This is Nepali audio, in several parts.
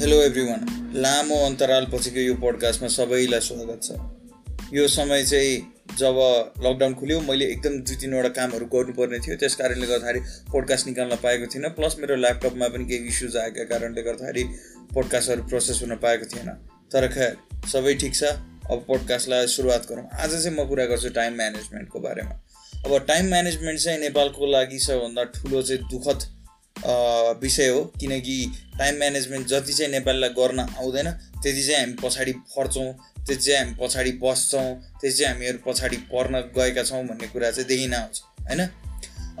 हेलो एभ्रिवान लामो अन्तरालपछिको यो पोडकास्टमा सबैलाई स्वागत छ। यो समय चाहिँ जब लकडाउन खुल्यो मैले एकदम दुई तिनवटा कामहरू गर्नुपर्ने थियो। त्यस कारणले गर्दाखेरि पोडकास्ट निकाल्न पाएको थिइनँ। प्लस मेरो ल्यापटपमा पनि केही इस्युज आएका कारणले गर्दाखेरि पोडकास्टहरू प्रोसेस हुन पाएको थिएन। तर खैर सबै ठिक छ। अब पोडकास्टलाई सुरुवात गरौँ। आज चाहिँ म कुरा गर्छु टाइम म्यानेजमेन्टको बारेमा। अब टाइम म्यानेजमेन्ट चाहिँ नेपालको लागि सबभन्दा ठुलो चाहिँ दुःखद विषय हो। किनकि टाइम म्यानेजमेन्ट जति चाहिँ नेपालीलाई गर्न आउँदैन त्यति चाहिँ हामी पछाडि फर्छौँ त्यति चाहिँ हामी पछाडि बस्छौँ त्यति चाहिँ हामीहरू पछाडि पर्न गएका छौँ भन्ने कुरा चाहिँ देखिन आउँछ होइन?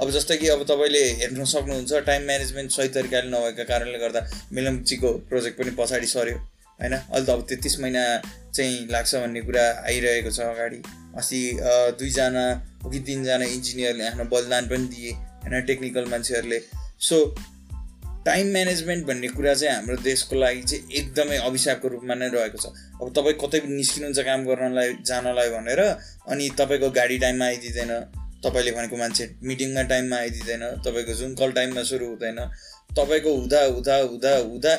अब जस्तै कि अब तपाईँले हेर्न सक्नुहुन्छ टाइम म्यानेजमेन्ट सही तरिकाले नभएका कारणले गर्दा मिलम्चीको प्रोजेक्ट पनि पछाडि सर्यो होइन? अहिले त अब तेत्तिस महिना चाहिँ लाग्छ भन्ने कुरा आइरहेको छ अगाडि। अस्ति दुईजना कि तिनजना इन्जिनियरले आफ्नो बलिदान पनि दिए होइन? टेक्निकल मान्छेहरूले। सो टाइम म्यानेजमेन्ट भन्ने कुरा चाहिँ हाम्रो देशको लागि चाहिँ एकदमै अभिशापको रूपमा नै रहेको छ। अब तपाईँ कतै निस्किनुहुन्छ काम गर्नलाई जानलाई भनेर अनि तपाईँको गाडी टाइममा आइदिँदैन तपाईँले भनेको मान्छे मिटिङमा टाइममा आइदिँदैन तपाईँको जुन कल टाइममा सुरु हुँदैन तपाईँको हुँदा हुँदा हुँदा हुँदा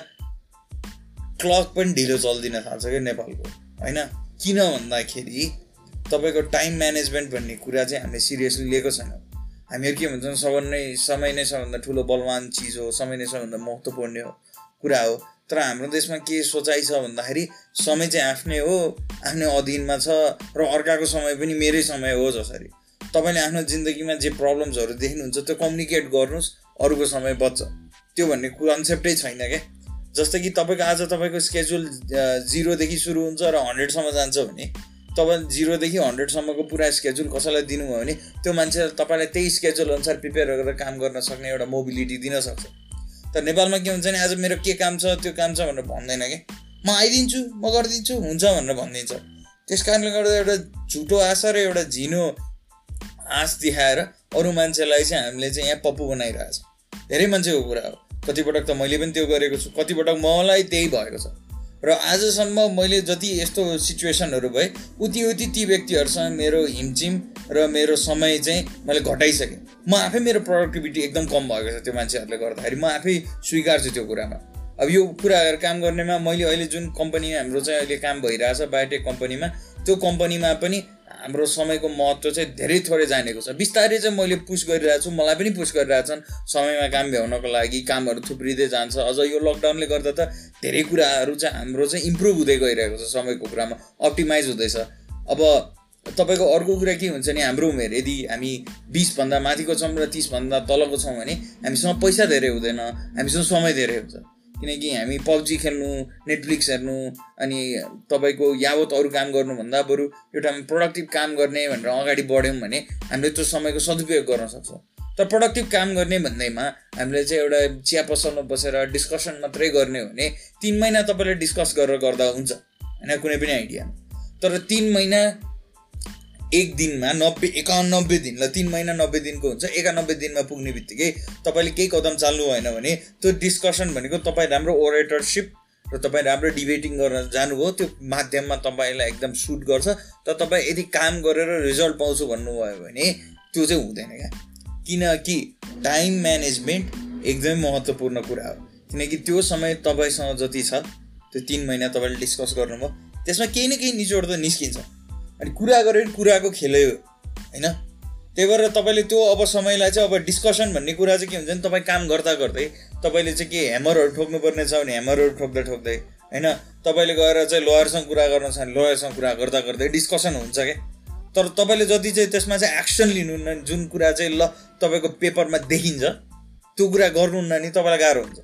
क्लक पनि ढिलो चल्दिन थाल्छ क्या नेपालको होइन? किन भन्दाखेरि तपाईँको टाइम म्यानेजमेन्ट भन्ने कुरा चाहिँ हामीले सिरियसली लिएको छैनौँ। हामीहरू के भन्छौँ सब नै समय नै सबभन्दा ठुलो बलवान चिज हो समय नै सबभन्दा महत्त्वपूर्ण हो कुरा हो। तर हाम्रो देशमा के सोचाइ छ भन्दाखेरि समय चाहिँ आफ्नै हो आफ्नै अधीनमा छ र अर्काको समय पनि मेरै समय हो जसरी। तपाईँले आफ्नो जिन्दगीमा जे प्रब्लम्सहरू देख्नुहुन्छ त्यो कम्युनिकेट गर्नुहोस् अरूको समय बच्छ। त्यो भन्ने कन्सेप्टै छैन क्या। जस्तै कि तपाईँको आज तपाईँको स्केड्युल जिरोदेखि सुरु हुन्छ र हन्ड्रेडसम्म जान्छ भने तपाईँ जिरोदेखि हन्ड्रेडसम्मको पुरा स्केड्युल कसैलाई दिनुभयो भने त्यो मान्छे तपाईँलाई त्यही स्केड्युल अनुसार प्रिपेयर गरेर काम गर्न सक्ने एउटा मोबिलिटी दिन सक्छ। तर नेपालमा के हुन्छ भने आज मेरो के काम छ त्यो काम छ भनेर भन्दैन कि? म आइदिन्छु म गरिदिन्छु हुन्छ भनेर भनिदिन्छ। त्यस कारणले गर्दा एउटा झुटो आशा र एउटा झिनो आँस देखाएर अरू मान्छेलाई चाहिँ हामीले चाहिँ यहाँ पप्पु बनाइरहेछ। धेरै मान्छेको कुरा हो। कतिपटक त मैले पनि त्यो गरेको छु कतिपटक मलाई त्यही भएको छ। र आजसम्म मैले जति यस्तो सिचुएसनहरू भए उति उति ती व्यक्तिहरूसँग मेरो हिमचिम र मेरो समय चाहिँ मैले घटाइसकेँ। म आफै मेरो प्रोडक्टिभिटी एकदम कम भएको छ त्यो मान्छेहरूले गर्दाखेरि। म आफै स्वीकार्छु त्यो कुरामा। अब यो कुराहरू काम गर्नेमा मैले अहिले जुन कम्पनीमा हाम्रो चाहिँ अहिले काम भइरहेछ बायोटेक कम्पनीमा त्यो कम्पनीमा पनि हाम्रो समयको महत्त्व चाहिँ धेरै थोरै जानेको छ। बिस्तारै चाहिँ मैले पुस गरिरहेको छु मलाई पनि पुस गरिरहेछन् समयमा काम भ्याउनको लागि कामहरू थुप्रिँदै जान्छ। अझ यो लकडाउनले गर्दा त धेरै कुराहरू चाहिँ हाम्रो चाहिँ इम्प्रुभ हुँदै गइरहेको छ समयको कुरामा अप्टिमाइज हुँदैछ। अब तपाईँको अर्को कुरा के हुन्छ भने हाम्रो उमेर यदि हामी बिसभन्दा माथिको छौँ र तिसभन्दा तलको छौँ भने हामीसँग पैसा धेरै हुँदैन हामीसँग समय धेरै हुन्छ। किनकि हामी पब्जी खेल्नु नेटफ्लिक्स हेर्नु अनि तपाईँको यावत अरू काम गर्नुभन्दा बरु एउटा प्रोडक्टिभ काम गर्ने भनेर अगाडि बढ्यौँ भने हामीले त्यो समयको सदुपयोग गर्न सक्छौँ। तर प्रोडक्टिभ काम गर्ने भन्दैमा हामीले चाहिँ एउटा चिया पसलमा बसेर डिस्कसन मात्रै गर्ने हो भने तिन महिना तपाईँले डिस्कस गरेर गर्दा हुन्छ होइन कुनै पनि आइडिया तर तिन महिना एक दिनमा नब्बे एकानब्बे दिन ल तिन महिना नब्बे दिनको हुन्छ एकानब्बे दिनमा पुग्ने बित्तिकै तपाईँले केही कदम चाल्नु भएन भने त्यो डिस्कसन भनेको तपाईँ राम्रो ओरेटरसिप र तपाईँ राम्रो डिबेटिङ गर्न जानुभयो त्यो माध्यममा तपाईँलाई एकदम सुट गर्छ तर तपाईँ यदि काम गरेर रिजल्ट पाउँछु भन्नुभयो भने त्यो चाहिँ हुँदैन क्या। किनकि टाइम म्यानेजमेन्ट एकदमै महत्त्वपूर्ण कुरा हो। किनकि त्यो समय तपाईँसँग जति छ त्यो तिन महिना तपाईँले डिस्कस गर्नुभयो। त्यसमा केही न केही निचोड त निस्किन्छ। अनि कुरा गरेर कुराको खेलै हो होइन? त्यही भएर तपाईँले त्यो अब समयलाई चाहिँ अब डिस्कसन भन्ने कुरा चाहिँ के हुन्छ भने तपाईँ काम गर्दा गर्दै तपाईँले चाहिँ के ह्यामरहरू ठोक्नुपर्ने छ भने ह्यामरहरू ठोक्दै ठोक्दै होइन? तपाईँले गएर चाहिँ लोयरसँग कुरा गर्न छ भने लोयरसँग कुरा गर्दा गर्दै डिस्कसन हुन्छ क्या। तर तपाईँले जति चाहिँ त्यसमा चाहिँ एक्सन लिनुहुन्न जुन कुरा चाहिँ ल तपाईँको पेपरमा देखिन्छ त्यो कुरा गर्नुहुन्न नि तपाईँलाई गाह्रो हुन्छ।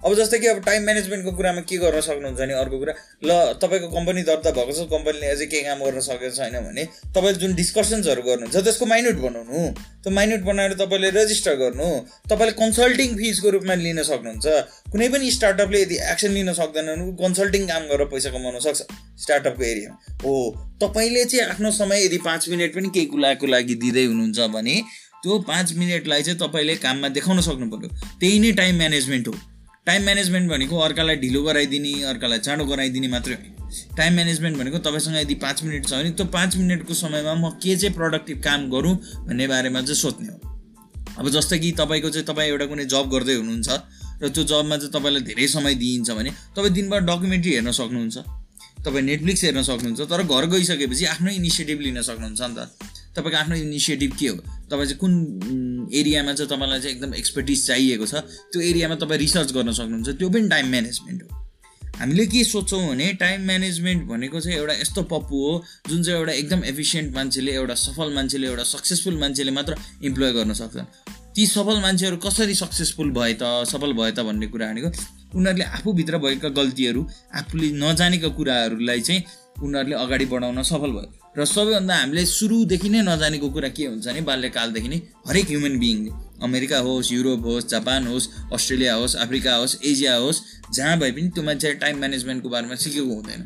अब जस्तै कि अब टाइम म्यानेजमेन्टको कुरामा के गर्न सक्नुहुन्छ भने अर्को कुरा ल तपाईँको कम्पनी दर्ता भएको छ कम्पनीले अझै केही काम गर्न सकेको छैन भने तपाईँले जुन डिस्कसन्सहरू गर्नुहुन्छ त्यसको माइन्युट बनाउनु। त्यो माइन्युट बनाएर तपाईँले रेजिस्टर गर्नु। तपाईँले कन्सल्टिङ फिजको रूपमा लिन सक्नुहुन्छ। कुनै पनि स्टार्टअपले यदि एक्सन लिन सक्दैन भने कन्सल्टिङ काम गरेर पैसा कमाउन सक्छ स्टार्टअपको एरियामा हो तपाईँले चाहिँ आफ्नो समय यदि पाँच मिनट पनि केही कुराको लागि दिँदै हुनुहुन्छ भने त्यो पाँच मिनटलाई चाहिँ तपाईँले काममा देखाउन सक्नु पऱ्यो त्यही नै टाइम म्यानेजमेन्ट हो। टाइम म्यानेजमेन्ट भनेको अर्कालाई ढिलो गराइदिने अर्कालाई चाँडो गराइदिने मात्रै होइन टाइम म्यानेजमेन्ट भनेको तपाईँसँग यदि पाँच मिनट छ भने त्यो पाँच मिनटको समयमा म के चाहिँ प्रडक्टिभ काम गरौँ भन्ने बारेमा चाहिँ सोध्ने हो। अब जस्तै कि तपाईँको चाहिँ तपाईँ एउटा कुनै जब गर्दै हुनुहुन्छ र त्यो जबमा चाहिँ तपाईँलाई धेरै समय दिइन्छ भने तपाईँ दिनभर डकुमेन्ट्री हेर्न सक्नुहुन्छ तपाईँ नेटफ्लिक्स हेर्न सक्नुहुन्छ तर घर गइसकेपछि आफ्नो इनिसिएटिभ लिन सक्नुहुन्छ नि त। तपाईँको आफ्नो इनिसिएटिभ के हो? तपाईँ चाहिँ कुन एरियामा चाहिँ तपाईँलाई चाहिँ एकदम एक्सपर्टिज चाहिएको छ? त्यो एरियामा तपाईँ रिसर्च गर्न सक्नुहुन्छ। त्यो पनि टाइम म्यानेजमेन्ट हो। हामीले के सोच्छौँ भने टाइम म्यानेजमेन्ट भनेको चाहिँ एउटा यस्तो पप्पु हो जुन चाहिँ एउटा एकदम एफिसियन्ट मान्छेले एउटा सफल मान्छेले एउटा सक्सेसफुल मान्छेले मात्र इम्प्लोय गर्न सक्छन्। ती सफल मान्छेहरू कसरी सक्सेसफुल भए त सफल भए त भन्ने कुरा भनेको उनीहरूले आफूभित्र भएका गल्तीहरू आफूले नजानेका कुराहरूलाई चाहिँ उनीहरूले अगाडि बढाउन सफल भयो। र सबैभन्दा हामीले सुरुदेखि नै नजानेको कुरा के हुन्छ भने बाल्यकालदेखि नै हरेक ह्युमन बिइङले अमेरिका होस् युरोप होस् जापान होस् अस्ट्रेलिया होस् अफ्रिका होस् एसिया होस् जहाँ भए पनि त्यो मान्छे टाइम म्यानेजमेन्टको बारेमा सिकेको हुँदैन।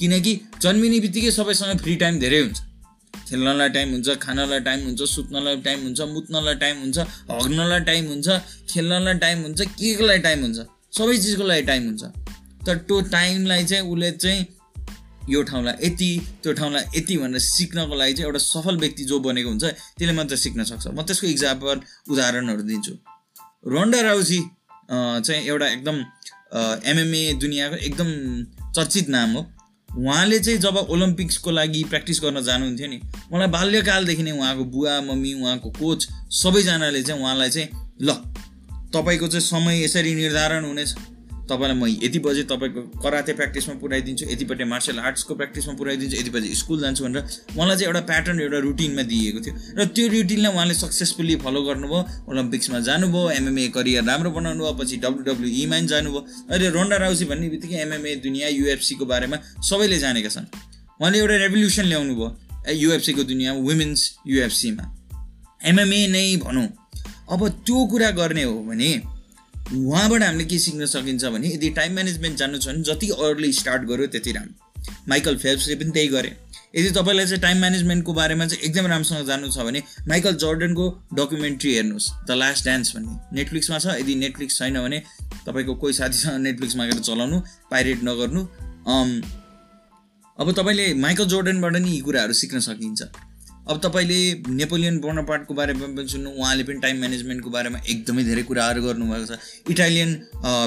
किनकि जन्मिने बित्तिकै सबैसँग फ्री टाइम धेरै हुन्छ। खेल्नलाई टाइम हुन्छ खानलाई टाइम हुन्छ सुत्नलाई टाइम हुन्छ मुत्नलाई टाइम हुन्छ हग्नलाई टाइम हुन्छ खेल्नलाई टाइम हुन्छ के केलाई टाइम हुन्छ सबै चिजको लागि टाइम हुन्छ। तर त्यो टाइमलाई चाहिँ उसले चाहिँ यो ठाउँलाई यति त्यो ठाउँलाई यति भनेर सिक्नको लागि चाहिँ एउटा सफल व्यक्ति जो बनेको हुन्छ त्यसले मात्र सिक्न सक्छ। म त्यसको इक्जाम्पल उदाहरणहरू दिन्छु। रोन्डा राउसी चाहिँ एउटा एकदम एमएमए दुनियाँको एकदम चर्चित नाम हो। उहाँले चाहिँ जब ओलम्पिक्सको लागि प्र्याक्टिस गर्न जानुहुन्थ्यो नि मलाई बाल्यकालदेखि नै उहाँको बुवा मम्मी उहाँको कोच सबैजनाले चाहिँ उहाँलाई चाहिँ ल तपाईँको चाहिँ समय यसरी निर्धारण हुनेछ। तपाईँलाई म यति बजे तपाईँको कराते प्र्याक्टिसमा पुऱ्याइदिन्छु यतिपट्टि मार्सल आर्ट्सको प्र्याक्टिसमा पुऱ्याइदिन्छु यति बजी स्कुल जान्छु भनेर उहाँलाई चाहिँ एउटा प्याटर्न एउटा रुटिनमा दिएको थियो। र त्यो रुटिनलाई उहाँले सक्सेसफुल्ली फलो गर्नुभयो ओलम्पिक्समा जानुभयो एमएमए करियर राम्रो बनाउनु भयो पछि डब्लुडब्लुईमा पनि जानुभयो। अहिले रोन्डा राउसी भन्ने बित्तिकै एमएमए दुनियाँ युएफसीको बारेमा सबैले जानेका छन्। उहाँले एउटा रेभोल्युसन ल्याउनु भयो युएफसीको दुनियाँ वुमेन्स युएफसीमा एमएमए नै भनौँ। अब त्यो कुरा गर्ने हो भने उहाँबाट हामीले के सिक्न सकिन्छ भने यदि टाइम म्यानेजमेन्ट जान्नु छ भने जति अर्ली स्टार्ट गर्यो त्यति राम्रो। माइकल फेल्प्सले पनि त्यही गरे। यदि तपाईँलाई चाहिँ टाइम म्यानेजमेन्टको बारेमा चाहिँ एकदम राम्रोसँग जान्नु छ भने माइकल जर्डनको डकुमेन्ट्री हेर्नुहोस् द लास्ट डान्स भन्ने। नेटफ्लिक्समा छ यदि नेटफ्लिक्स छैन भने तपाईँको कोही साथीसँग नेटफ्लिक्स मागेर चलाउनु पाइरेट नगर्नु। अब तपाईँले माइकल जोर्डनबाट नि यी कुराहरू सिक्न सकिन्छ। अब तपाईँले नेपोलियन बोनापार्टको बारेमा पनि सुन्नु उहाँले पनि टाइम म्यानेजमेन्टको बारेमा एकदमै धेरै कुराहरू गर्नुभएको छ। इटालियन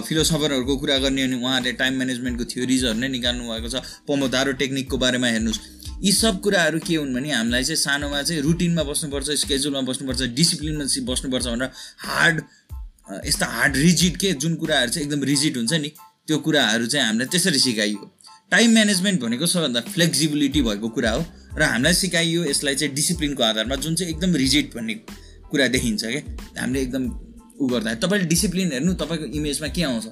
फिलोसफरहरूको कुरा गर्ने भने उहाँले टाइम म्यानेजमेन्टको थ्योरिजहरू नै निकाल्नु भएको छ। पोमोदारो टेक्निकको बारेमा हेर्नुहोस्। यी सब कुराहरू के हुन् भने हामीलाई चाहिँ सानोमा चाहिँ रुटिनमा बस्नुपर्छ स्केड्युलमा बस्नुपर्छ डिसिप्लिनमा बस्नुपर्छ भनेर हार्ड यस्ता हार्ड रिजिड के जुन कुराहरू चाहिँ एकदम रिजिड हुन्छ नि त्यो कुराहरू चाहिँ हामीलाई त्यसरी सिकाइयो। टाइम म्यानेजमेन्ट भनेको सबभन्दा फ्लेक्सिबिलिटी भएको कुरा हो र हामीलाई सिकाइयो यसलाई चाहिँ डिसिप्लिनको आधारमा जुन चाहिँ एकदम रिजिट भन्ने कुरा देखिन्छ क्या हामीले एकदम उ गर्दा तपाईँले डिसिप्लिन हेर्नु तपाईँको इमेजमा के आउँछ?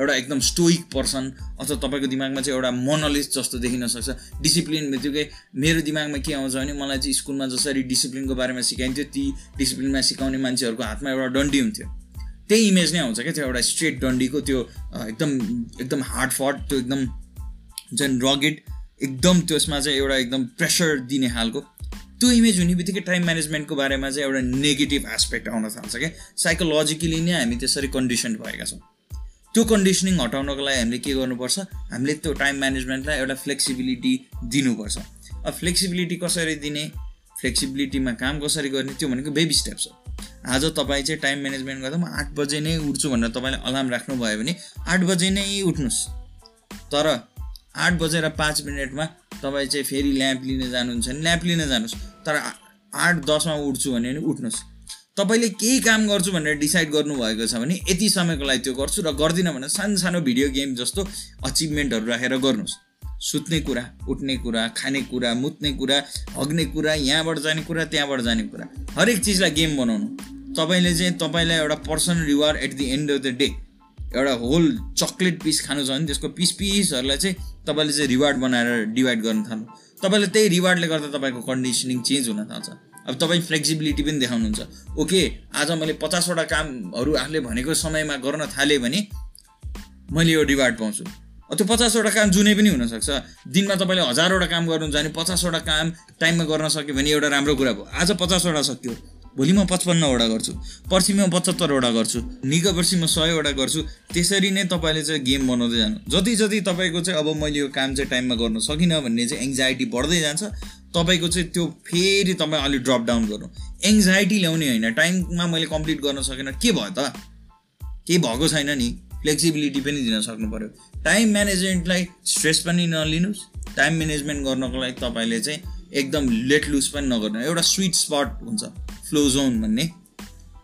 एउटा एकदम स्टोइक पर्सन अथवा तपाईँको दिमागमा चाहिँ एउटा मोनलिस्ट जस्तो देखिन सक्छ। डिसिप्लिन बित्तिकै मेरो दिमागमा के आउँछ भने मलाई चाहिँ स्कुलमा जसरी डिसिप्लिनको बारेमा सिकाइन्थ्यो ती डिसिप्लिनमा सिकाउने मान्छेहरूको हातमा एउटा डन्डी हुन्थ्यो। त्यही इमेज नै आउँछ क्या त्यो एउटा स्ट्रेट डन्डीको त्यो एकदम एकदम हार्ड फट त्यो एकदम जुन रगेड एकदम त्यसमा चाहिँ एउटा एकदम प्रेसर दिने खालको। त्यो इमेज हुने बित्तिकै टाइम म्यानेजमेन्टको बारेमा चाहिँ एउटा नेगेटिभ एस्पेक्ट आउन थाल्छ क्या। साइकोलोजिकली नै हामी त्यसरी कन्डिसन भएका छौँ। त्यो कन्डिसनिङ हटाउनको लागि हामीले के गर्नुपर्छ? हामीले त्यो टाइम म्यानेजमेन्टलाई एउटा फ्लेक्सिबिलिटी दिनुपर्छ। अब फ्लेक्सिबिलिटी कसरी दिने? फ्लेक्सिबिलिटीमा काम कसरी गर्ने? त्यो भनेको बेबी स्टेप्स हो। आज तपाईँ चाहिँ टाइम म्यानेजमेन्ट गर्दा म आठ बजे नै उठ्छु भनेर तपाईँले अलार्म राख्नुभयो भने आठ बजे नै उठ्नुहोस्। तर आठ बजेर पाँच मिनटमा तपाईँ चाहिँ फेरि ल्याम्प लिन जानुहुन्छ भने ल्याम्प लिन जानुहोस्। तर आठ दसमा उठ्छु भने पनि उठ्नुहोस्। तपाईँले केही काम गर्छु भनेर डिसाइड गर्नुभएको छ भने यति समयको लागि त्यो गर्छु र गर्दिनँ भने सानो सानो भिडियो गेम जस्तो अचिभमेन्टहरू राखेर गर्नुहोस्। सुत्ने कुरा उठ्ने कुरा खाने कुरा मुत्ने कुरा हग्ने कुरा यहाँबाट जाने कुरा त्यहाँबाट जाने कुरा। हरेक चिजलाई गेम बनाउनु। तपाईँले चाहिँ तपाईँलाई एउटा personal reward at the end of the day एउटा होल चक्लेट पिस खानु छ भने त्यसको पिस पिसहरूलाई चाहिँ तपाईँले चाहिँ रिवार्ड बनाएर डिभाइड गर्न थाल्नु। तपाईँले त्यही रिवार्डले गर्दा तपाईँको कन्डिसनिङ चेन्ज हुन थाल्छ। अब तपाईँ फ्लेक्सिबिलिटी पनि देखाउनुहुन्छ। ओके आज मैले पचासवटा कामहरू आफूले भनेको समयमा गर्न थालेँ भने मैले यो रिवार्ड पाउँछु। त्यो पचासवटा काम जुनै पनि हुनसक्छ। दिनमा तपाईँले हजारवटा काम गर्नुहुन्छ भने पचासवटा काम टाइममा गर्न सक्यो भने एउटा राम्रो कुरा भयो। आज पचासवटा सक्यो। भोलि म पचपन्नवटा गर्छु पर्सि म पचहत्तरवटा गर्छु निको पर्सि म सयवटा गर्छु त्यसरी नै तपाईँले चाहिँ गेम बनाउँदै जानु। जति जति तपाईँको चाहिँ अब मैले यो काम चाहिँ टाइममा गर्न सकिनँ भन्ने चाहिँ एङ्जाइटी बढ्दै जान्छ तपाईँको चाहिँ त्यो फेरि तपाईँ अलिक ड्रप डाउन गर्नु। एङ्जाइटी ल्याउने होइन टाइममा मैले कम्प्लिट गर्न सकेन के भयो त? केही भएको छैन नि? फ्लेक्सिबिलिटी पनि दिन सक्नु पऱ्यो टाइम म्यानेजमेन्टलाई स्ट्रेस पनि नलिनुहोस् टाइम म्यानेजमेन्ट गर्नको लागि तपाईँले चाहिँ एकदम लेट लुज पनि नगर्नु। एउटा स्विट स्पट हुन्छ। फ्लो जोन भन्ने।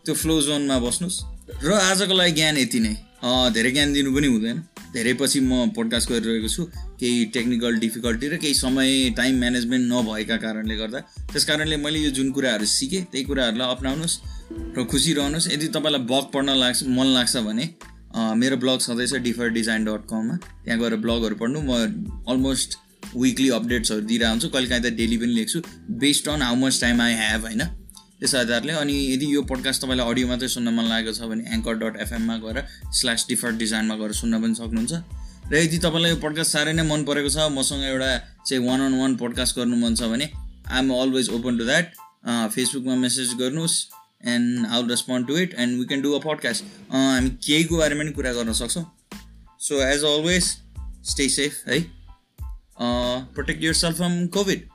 त्यो फ्लो जोनमा बस्नुहोस् र आजको लागि ज्ञान यति नै। धेरै ज्ञान दिनु पनि हुँदैन। धेरै पछि म पोडकास्ट गरिरहेको छु। केही टेक्निकल डिफिकल्टी र केही समय टाइम म्यानेजमेन्ट नभएका कारणले गर्दा। त्यस कारणले मैले यो जुन कुराहरू सिकेँ त्यही कुराहरूलाई अप्नाउनुहोस् र खुसी रहनुहोस् यदि तपाईँलाई ब्लग पढ्न लाग्छ मन लाग्छ भने मेरो ब्लग छँदैछ डिफर डिजाइन डट कममा त्यहाँ गएर ब्लगहरू पढ्नु। म अलमोस्ट विकली अपडेट्सहरू दिइरहेको हुन्छु कहिले काहीँ त डेली पनि लेख्छु। Based on how much time I have होइन? त्यस आधारले। अनि यदि यो पोडकास्ट तपाईँलाई अडियो मात्रै सुन्न मन लागेको छ भने एङ्कर डट एफएममा गएर स्ल्यास डिफल्ट डिजाइनमा गएर सुन्न पनि सक्नुहुन्छ। र यदि तपाईँलाई यो पोडकास्ट साह्रै नै मन परेको छ मसँग एउटा चाहिँ वान अन वान पोडकास्ट गर्नु मन छ भने I am always open to that फेसबुकमा मेसेज गर्नुहोस् and I'll respond to it and we can do a podcast हामी केहीको बारेमा पनि कुरा गर्न सक्छौँ। So as always stay safe है। Protect yourself from COVID